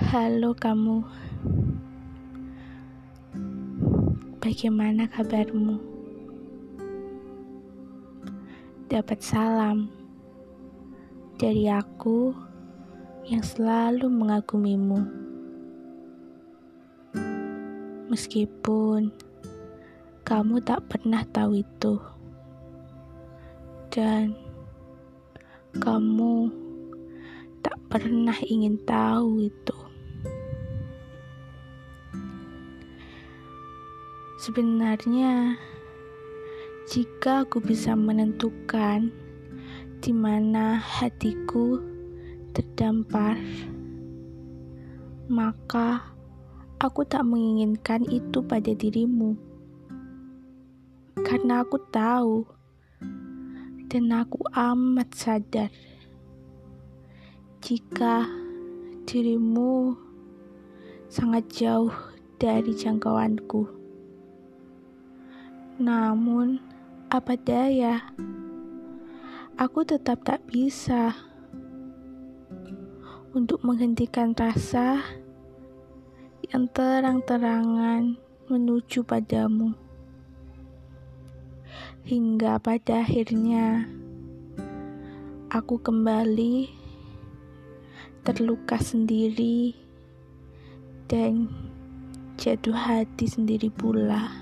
Halo kamu. Bagaimana kabarmu? Dapat salam Dari aku Yang selalu mengagumimu. Meskipun Kamu tak pernah tahu itu. Dan Kamu Tak pernah ingin tahu itu Sebenarnya, jika aku bisa menentukan di mana hatiku terdampar, maka aku tak menginginkan itu pada dirimu. Karena aku tahu dan aku amat sadar jika dirimu sangat jauh dari jangkauanku. Namun, apa daya, aku tetap tak bisa untuk menghentikan rasa yang terang-terangan menuju padamu. Hingga pada akhirnya, aku kembali terluka sendiri dan jatuh hati sendiri pula.